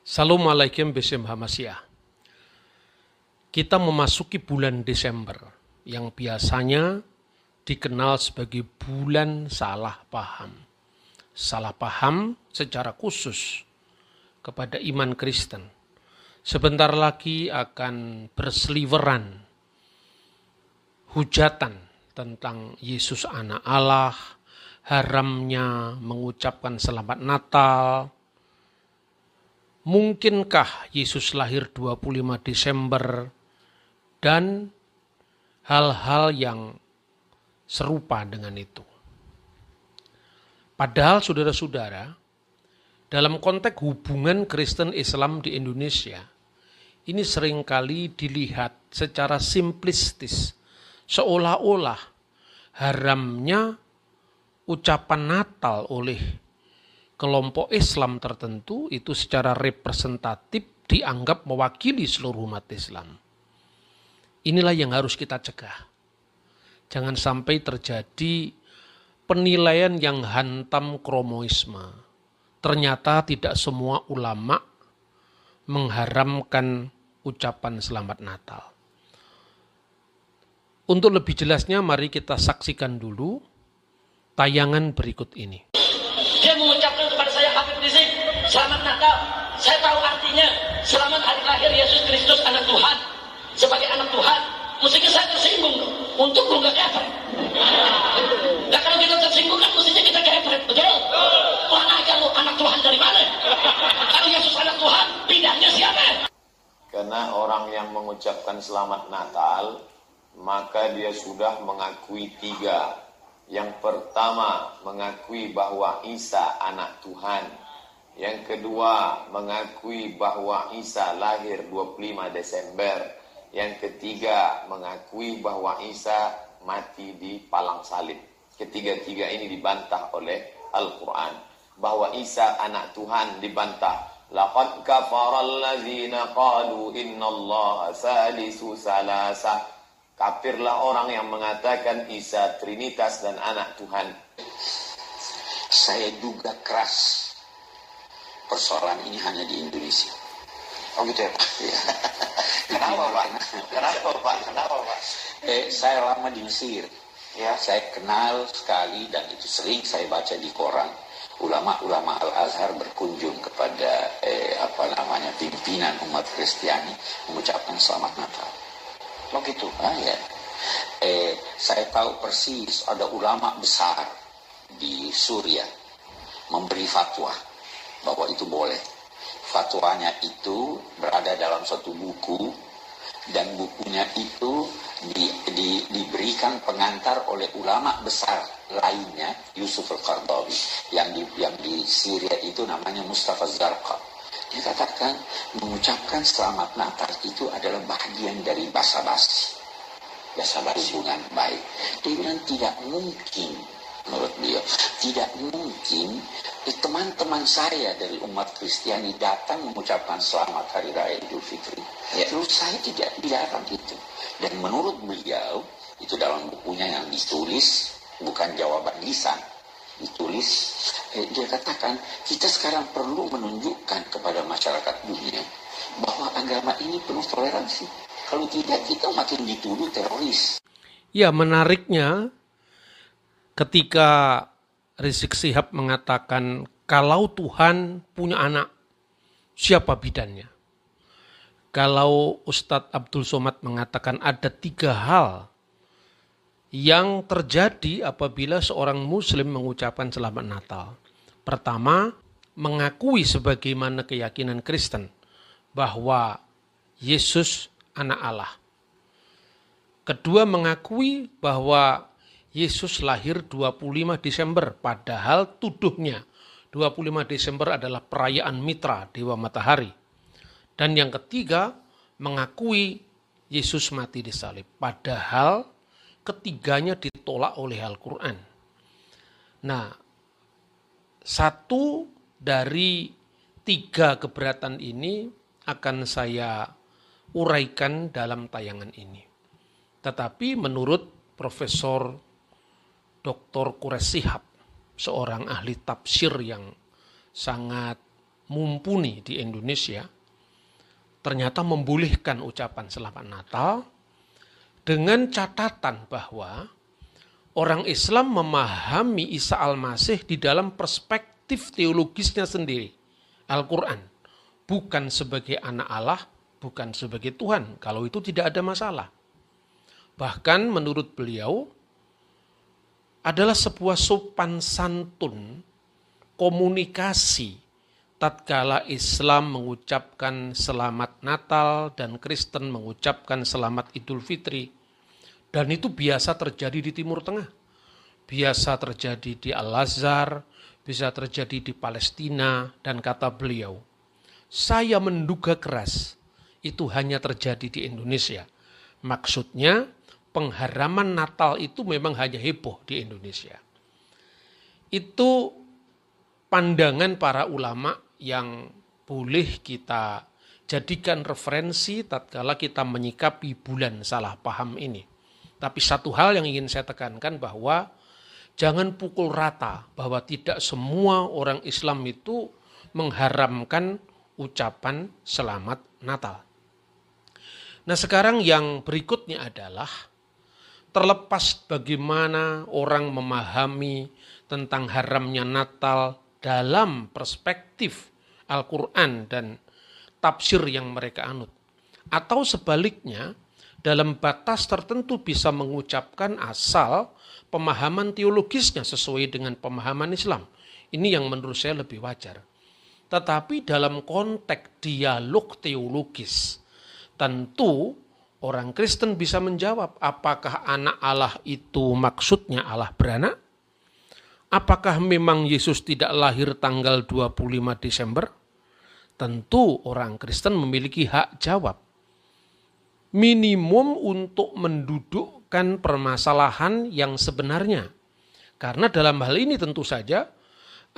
Assalamualaikum Besim Hamasyah. Kita memasuki bulan Desember yang biasanya dikenal sebagai bulan salah paham. Salah paham secara khusus kepada iman Kristen. Sebentar lagi akan berseliweran hujatan tentang Yesus anak Allah, haramnya mengucapkan selamat Natal, Mungkinkah Yesus lahir 25 Desember dan hal-hal yang serupa dengan itu. Padahal saudara-saudara, dalam konteks hubungan Kristen Islam di Indonesia, ini sering kali dilihat secara simplistis, seolah-olah haramnya ucapan Natal oleh kelompok Islam tertentu itu secara representatif dianggap mewakili seluruh umat Islam. Inilah yang harus kita cegah. Jangan sampai terjadi penilaian yang hantam kromoisme. Ternyata tidak semua ulama mengharamkan ucapan selamat Natal. Untuk lebih jelasnya mari kita saksikan dulu tayangan berikut ini. Dia mengucapkan selamat Natal. Saya tahu artinya, selamat hari lahir Yesus Kristus anak Tuhan. Sebagai anak Tuhan, mestinya saya tersinggung. Untuk lu gak kepret. Nah kalau kita tersinggung kan mestinya kita kepret, betul? Mana aja lu anak Tuhan dari mana? Kalau Yesus anak Tuhan, pindahnya siapa? Karena orang yang mengucapkan selamat Natal, maka dia sudah mengakui tiga yang pertama, mengakui bahwa Isa anak Tuhan. Yang kedua, mengakui bahwa Isa lahir 25 Desember. Yang ketiga, mengakui bahwa Isa mati di palang salib. Ketiga-tiga ini dibantah oleh Al-Quran. Bahwa Isa anak Tuhan dibantah. Laqad kafara allazina qalu inna Allah salisu salasa Kafirlah orang yang mengatakan Isa Trinitas dan anak Tuhan. Saya duga keras persoalan ini hanya di Indonesia. Oh gitu ya Pak? Ya. Kenapa Pak? Kenapa Pak? Kenapa Pak? Eh, saya lama di Mesir. Ya, saya kenal sekali dan itu sering saya baca di koran. Ulama-ulama Al-Azhar berkunjung kepada eh, apa namanya pimpinan umat Kristiani mengucapkan selamat Natal. Oh gitu. Ah, ya. Eh, saya tahu persis ada ulama besar di Suriah memberi fatwa bahwa itu boleh. Fatwanya itu berada dalam suatu buku dan bukunya itu di, di, diberikan pengantar oleh ulama besar lainnya Yusuf al-Qardawi yang di yang di Syria itu namanya Mustafa Zarqa dia katakan mengucapkan selamat Natal itu adalah bagian dari basa-basi. Basa-basi hubungan baik. Dia bilang tidak mungkin menurut beliau tidak mungkin teman-teman saya dari umat Kristiani datang mengucapkan selamat hari raya Idul Fitri. Ya. Terus saya tidak dilarang itu. Dan menurut beliau itu dalam bukunya yang ditulis bukan jawaban lisan ditulis eh, dia katakan kita sekarang perlu menunjukkan kepada masyarakat dunia bahwa agama ini penuh toleransi kalau tidak kita makin dituduh teroris ya menariknya ketika Rizik Sihab mengatakan kalau Tuhan punya anak siapa bidannya kalau Ustadz Abdul Somad mengatakan ada tiga hal yang terjadi apabila seorang muslim mengucapkan selamat Natal. Pertama, mengakui sebagaimana keyakinan Kristen bahwa Yesus anak Allah. Kedua, mengakui bahwa Yesus lahir 25 Desember, padahal tuduhnya 25 Desember adalah perayaan mitra Dewa Matahari. Dan yang ketiga, mengakui Yesus mati di salib, padahal ketiganya ditolak oleh Al-Quran. Nah, satu dari tiga keberatan ini akan saya uraikan dalam tayangan ini. Tetapi menurut Profesor Dr. Kures Sihab, seorang ahli tafsir yang sangat mumpuni di Indonesia ternyata membolehkan ucapan selamat Natal dengan catatan bahwa orang Islam memahami Isa Al-Masih di dalam perspektif teologisnya sendiri, Al-Quran. Bukan sebagai anak Allah, bukan sebagai Tuhan. Kalau itu tidak ada masalah. Bahkan menurut beliau, adalah sebuah sopan santun komunikasi tatkala Islam mengucapkan selamat Natal dan Kristen mengucapkan selamat Idul Fitri. Dan itu biasa terjadi di Timur Tengah. Biasa terjadi di Al-Azhar, bisa terjadi di Palestina, dan kata beliau, saya menduga keras itu hanya terjadi di Indonesia. Maksudnya pengharaman Natal itu memang hanya heboh di Indonesia. Itu pandangan para ulama yang boleh kita jadikan referensi tatkala kita menyikapi bulan salah paham ini. Tapi satu hal yang ingin saya tekankan bahwa jangan pukul rata bahwa tidak semua orang Islam itu mengharamkan ucapan selamat Natal. Nah sekarang yang berikutnya adalah terlepas bagaimana orang memahami tentang haramnya Natal dalam perspektif Al-Quran dan tafsir yang mereka anut. Atau sebaliknya, dalam batas tertentu bisa mengucapkan asal pemahaman teologisnya sesuai dengan pemahaman Islam. Ini yang menurut saya lebih wajar. Tetapi dalam konteks dialog teologis, tentu orang Kristen bisa menjawab apakah anak Allah itu maksudnya Allah beranak? Apakah memang Yesus tidak lahir tanggal 25 Desember? Tentu orang Kristen memiliki hak jawab. Minimum untuk mendudukkan permasalahan yang sebenarnya. Karena dalam hal ini tentu saja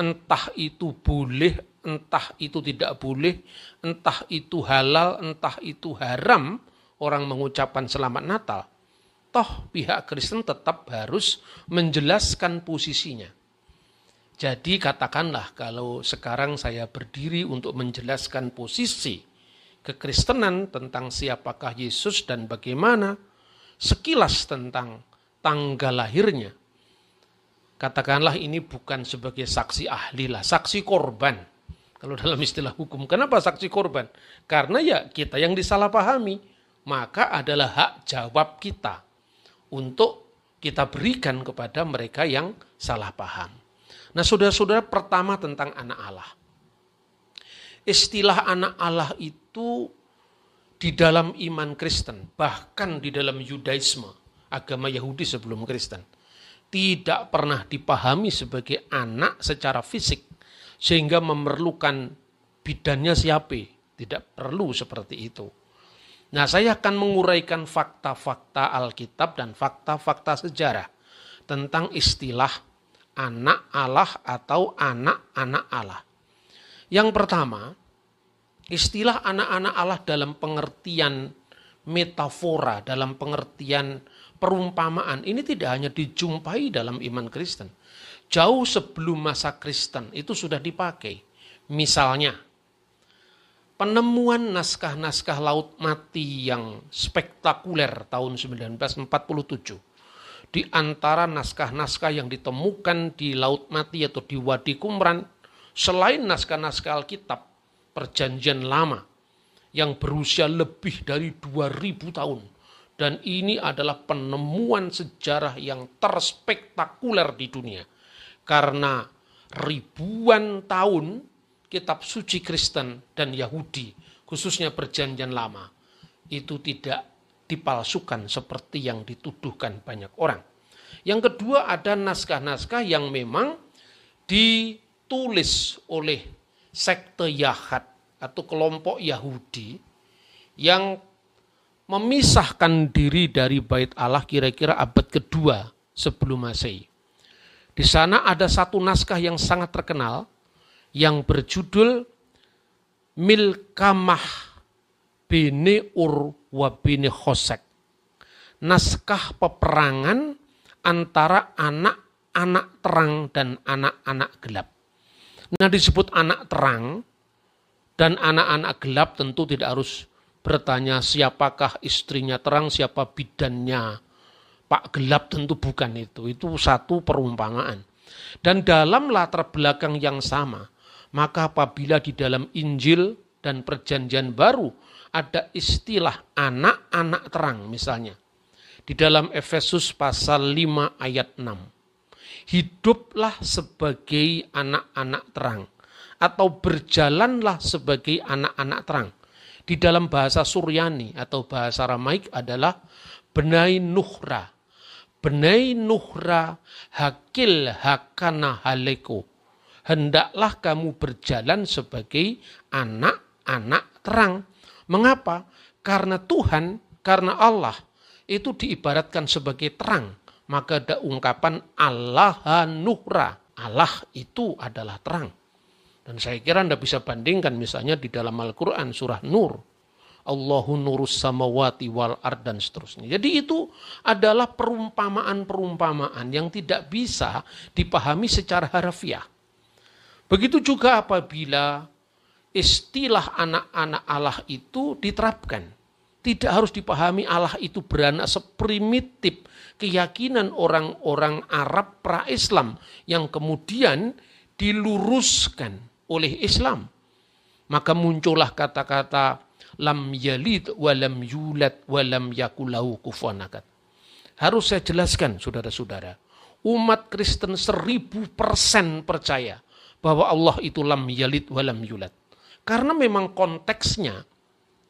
entah itu boleh, entah itu tidak boleh, entah itu halal, entah itu haram orang mengucapkan selamat Natal. Toh pihak Kristen tetap harus menjelaskan posisinya jadi katakanlah kalau sekarang saya berdiri untuk menjelaskan posisi kekristenan tentang siapakah Yesus dan bagaimana sekilas tentang tanggal lahirnya. Katakanlah ini bukan sebagai saksi ahli lah, saksi korban. Kalau dalam istilah hukum, kenapa saksi korban? Karena ya kita yang disalahpahami, maka adalah hak jawab kita untuk kita berikan kepada mereka yang salah paham. Nah saudara-saudara pertama tentang anak Allah. Istilah anak Allah itu di dalam iman Kristen, bahkan di dalam Yudaisme, agama Yahudi sebelum Kristen, tidak pernah dipahami sebagai anak secara fisik, sehingga memerlukan bidannya siapa. Tidak perlu seperti itu. Nah saya akan menguraikan fakta-fakta Alkitab dan fakta-fakta sejarah tentang istilah anak Allah atau anak-anak Allah. Yang pertama, istilah anak-anak Allah dalam pengertian metafora, dalam pengertian perumpamaan, ini tidak hanya dijumpai dalam iman Kristen. Jauh sebelum masa Kristen itu sudah dipakai. Misalnya, penemuan naskah-naskah Laut Mati yang spektakuler tahun 1947 di antara naskah-naskah yang ditemukan di Laut Mati atau di Wadi Kumran, selain naskah-naskah Alkitab, perjanjian lama, yang berusia lebih dari 2000 tahun. Dan ini adalah penemuan sejarah yang terspektakuler di dunia. Karena ribuan tahun kitab suci Kristen dan Yahudi, khususnya perjanjian lama, itu tidak dipalsukan seperti yang dituduhkan banyak orang. Yang kedua ada naskah-naskah yang memang ditulis oleh sekte Yahad atau kelompok Yahudi yang memisahkan diri dari bait Allah kira-kira abad kedua sebelum Masehi. Di sana ada satu naskah yang sangat terkenal yang berjudul Milkamah bini ur wa bini khosek. Naskah peperangan antara anak-anak terang dan anak-anak gelap. Nah disebut anak terang Dan anak-anak gelap tentu tidak harus bertanya siapakah istrinya terang, siapa bidannya. Pak gelap tentu bukan itu. Itu satu perumpamaan. Dan dalam latar belakang yang sama, maka apabila di dalam Injil dan perjanjian baru ada istilah anak-anak terang misalnya. Di dalam Efesus pasal 5 ayat 6. Hiduplah sebagai anak-anak terang atau berjalanlah sebagai anak-anak terang. Di dalam bahasa Suryani atau bahasa Ramaik adalah benai nuhra. Benai nuhra hakil hakana haleko. Hendaklah kamu berjalan sebagai anak-anak terang. Mengapa? Karena Tuhan, karena Allah itu diibaratkan sebagai terang. Maka ada ungkapan Allah nuhra. Allah itu adalah terang. Dan saya kira Anda bisa bandingkan misalnya di dalam Al-Quran surah Nur. Allahu nurus samawati wal ard dan seterusnya. Jadi itu adalah perumpamaan-perumpamaan yang tidak bisa dipahami secara harfiah. Begitu juga apabila istilah anak-anak Allah itu diterapkan. Tidak harus dipahami Allah itu beranak seprimitif keyakinan orang-orang Arab pra-Islam yang kemudian diluruskan oleh Islam. Maka muncullah kata-kata lam yalid walam yulad walam yakulahu kufuanakat. Harus saya jelaskan saudara-saudara. Umat Kristen seribu persen percaya bahwa Allah itu lam yalid walam yulad. Karena memang konteksnya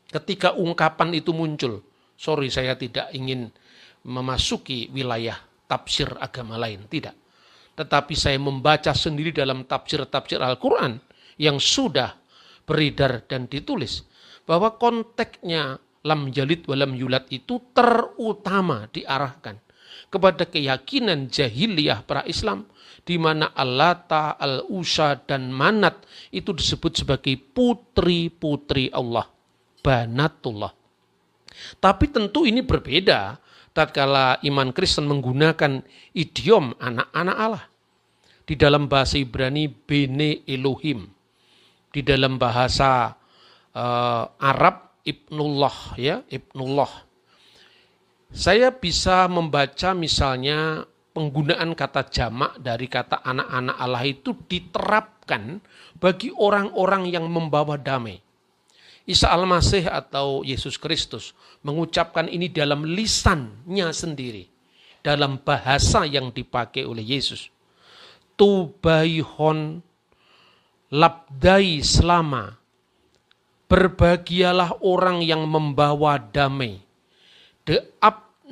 ketika ungkapan itu muncul. Sorry saya tidak ingin memasuki wilayah tafsir agama lain. Tidak. Tetapi saya membaca sendiri dalam tafsir-tafsir Al-Quran yang sudah beredar dan ditulis bahwa konteksnya lam jalid walam yulat itu terutama diarahkan kepada keyakinan jahiliyah para Islam di mana Allata, Al-Usa dan Manat itu disebut sebagai putri-putri Allah, banatullah. Tapi tentu ini berbeda tatkala iman Kristen menggunakan idiom anak-anak Allah. Di dalam bahasa Ibrani Bene Elohim di dalam bahasa uh, Arab Ibnullah ya Ibnullah. Saya bisa membaca misalnya penggunaan kata jamak dari kata anak-anak Allah itu diterapkan bagi orang-orang yang membawa damai. Isa Al-Masih atau Yesus Kristus mengucapkan ini dalam lisannya sendiri. Dalam bahasa yang dipakai oleh Yesus. Tubaihon labdai selama. Berbahagialah orang yang membawa damai. De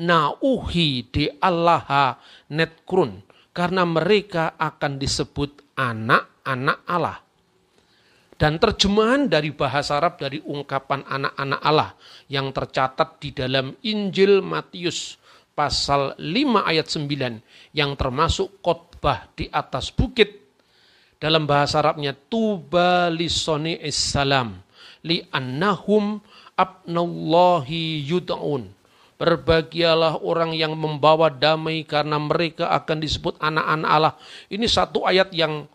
abnauhi de Allah netkrun. Karena mereka akan disebut anak-anak Allah. Dan terjemahan dari bahasa Arab dari ungkapan anak-anak Allah yang tercatat di dalam Injil Matius pasal 5 ayat 9 yang termasuk khotbah di atas bukit dalam bahasa Arabnya tuba lisoni salam li annahum abnallahi yud'un. Berbahagialah orang yang membawa damai karena mereka akan disebut anak-anak Allah. Ini satu ayat yang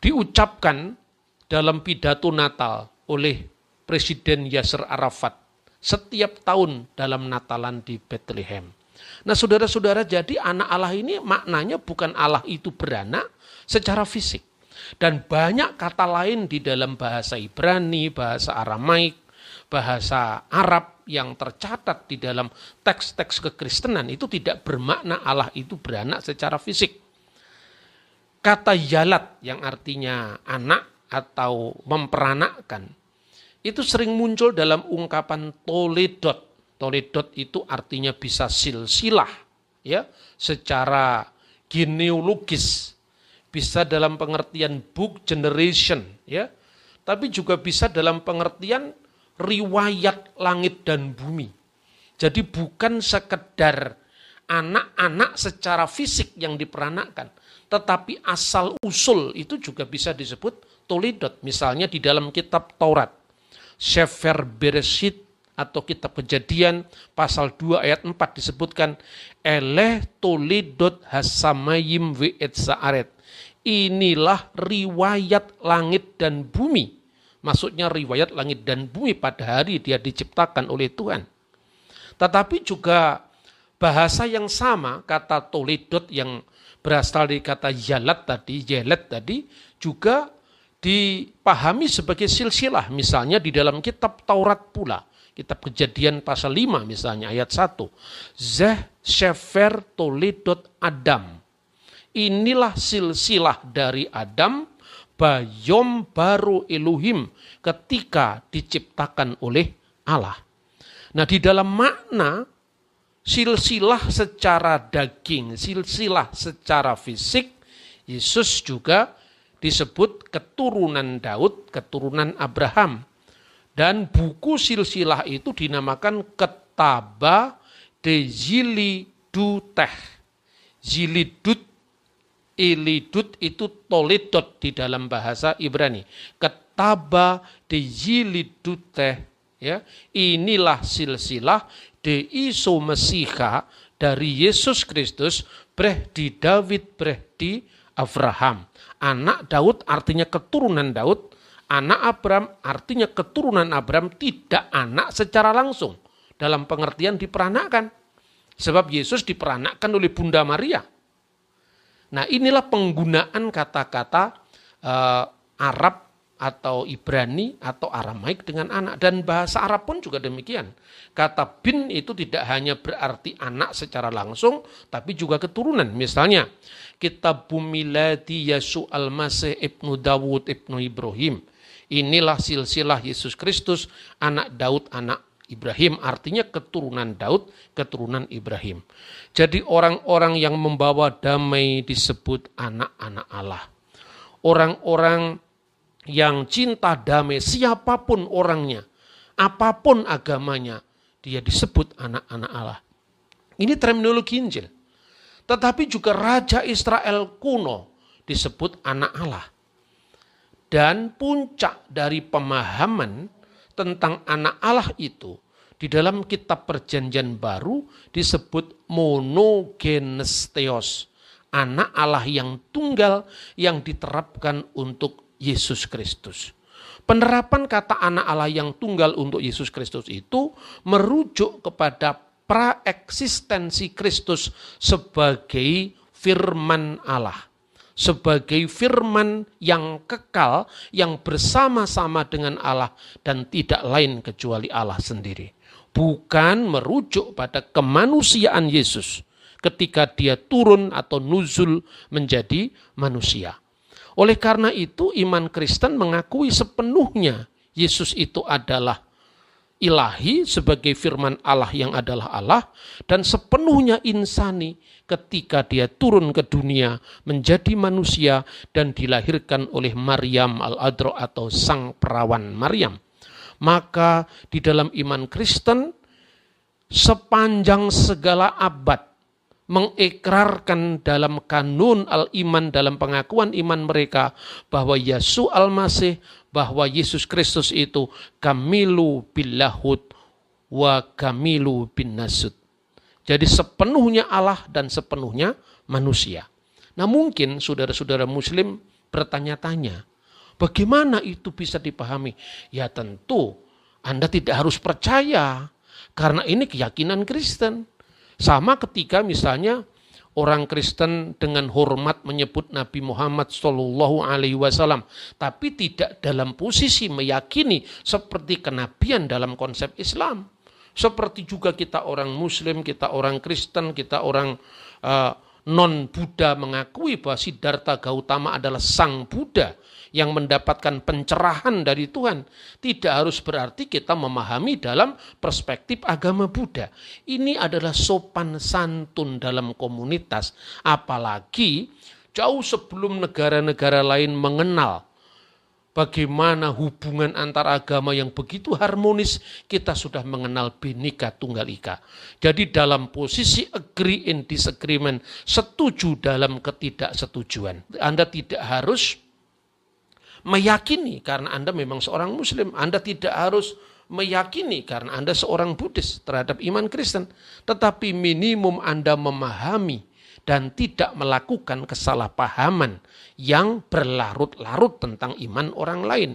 diucapkan dalam pidato Natal oleh Presiden Yasser Arafat setiap tahun dalam Natalan di Bethlehem. Nah saudara-saudara jadi anak Allah ini maknanya bukan Allah itu beranak, secara fisik. Dan banyak kata lain di dalam bahasa Ibrani, bahasa Aramaik, bahasa Arab yang tercatat di dalam teks-teks kekristenan itu tidak bermakna Allah itu beranak secara fisik. Kata yalat yang artinya anak atau memperanakkan itu sering muncul dalam ungkapan toledot. Toledot itu artinya bisa silsilah ya secara genealogis bisa dalam pengertian book generation ya tapi juga bisa dalam pengertian riwayat langit dan bumi. Jadi bukan sekedar anak-anak secara fisik yang diperanakkan tetapi asal usul itu juga bisa disebut tolidot misalnya di dalam kitab Taurat. Sefer Bereshit atau kitab kejadian pasal 2 ayat 4 disebutkan eleh tolidot hasamayim ve saaret. Inilah riwayat langit dan bumi Maksudnya riwayat langit dan bumi pada hari dia diciptakan oleh Tuhan. Tetapi juga bahasa yang sama, kata toledot yang berasal dari kata yalat tadi, yelet tadi, juga dipahami sebagai silsilah. Misalnya di dalam kitab Taurat pula. Kitab kejadian pasal 5 misalnya ayat 1. Zeh shefer toledot Adam. Inilah silsilah dari Adam bayom baru Elohim ketika diciptakan oleh Allah. Nah di dalam makna silsilah secara daging, silsilah secara fisik, Yesus juga disebut keturunan Daud, keturunan Abraham. Dan buku silsilah itu dinamakan Ketaba de Ziliduteh. Zilidut Ilidut itu toledot di dalam bahasa Ibrani. Ketaba de Yiliduteh. Ya, inilah silsilah de iso Mesiha dari Yesus Kristus breh di David breh di Abraham. Anak Daud artinya keturunan Daud, anak Abraham artinya keturunan Abraham tidak anak secara langsung dalam pengertian diperanakkan. Sebab Yesus diperanakkan oleh Bunda Maria. Nah inilah penggunaan kata-kata uh, Arab atau Ibrani atau Aramaik dengan anak dan bahasa Arab pun juga demikian. Kata bin itu tidak hanya berarti anak secara langsung tapi juga keturunan. Misalnya kitab Bumilati Yesu Al-Masih Ibnu Dawud Ibnu Ibrahim. Inilah silsilah Yesus Kristus anak Daud anak Ibrahim artinya keturunan Daud, keturunan Ibrahim. Jadi orang-orang yang membawa damai disebut anak-anak Allah. Orang-orang yang cinta damai, siapa pun orangnya, apa pun agamanya, dia disebut anak-anak Allah. Ini terminologi Injil. Tetapi juga Raja Israel kuno disebut anak Allah. Dan puncak dari pemahaman tentang anak Allah itu di dalam kitab perjanjian baru disebut monogenes theos. Anak Allah yang tunggal yang diterapkan untuk Yesus Kristus. Penerapan kata anak Allah yang tunggal untuk Yesus Kristus itu merujuk kepada praeksistensi Kristus sebagai firman Allah sebagai firman yang kekal, yang bersama-sama dengan Allah, dan tidak lain kecuali Allah sendiri. Bukan merujuk pada kemanusiaan Yesus ketika dia turun atau nuzul menjadi manusia. Oleh karena itu, iman Kristen mengakui sepenuhnya Yesus itu adalah ilahi sebagai firman Allah yang adalah Allah dan sepenuhnya insani ketika dia turun ke dunia menjadi manusia dan dilahirkan oleh Maryam al-Adro atau sang perawan Maryam. Maka di dalam iman Kristen sepanjang segala abad mengikrarkan dalam kanun al-iman dalam pengakuan iman mereka bahwa Yesus al-Masih bahwa Yesus Kristus itu kamilu billahud wa kamilu bin nasud. Jadi sepenuhnya Allah dan sepenuhnya manusia. Nah mungkin saudara-saudara muslim bertanya-tanya, bagaimana itu bisa dipahami? Ya tentu Anda tidak harus percaya, karena ini keyakinan Kristen. Sama ketika misalnya orang Kristen dengan hormat menyebut Nabi Muhammad Shallallahu Alaihi Wasallam, tapi tidak dalam posisi meyakini seperti kenabian dalam konsep Islam. Seperti juga kita orang Muslim, kita orang Kristen, kita orang uh, eh, non Buddha mengakui bahwa Siddhartha Gautama adalah sang Buddha yang mendapatkan pencerahan dari Tuhan. Tidak harus berarti kita memahami dalam perspektif agama Buddha. Ini adalah sopan santun dalam komunitas. Apalagi jauh sebelum negara-negara lain mengenal bagaimana hubungan antar agama yang begitu harmonis, kita sudah mengenal binika tunggal ika. Jadi dalam posisi agree in disagreement, setuju dalam ketidaksetujuan. Anda tidak harus meyakini karena Anda memang seorang muslim. Anda tidak harus meyakini karena Anda seorang Buddhis terhadap iman Kristen. Tetapi minimum Anda memahami dan tidak melakukan kesalahpahaman yang berlarut-larut tentang iman orang lain.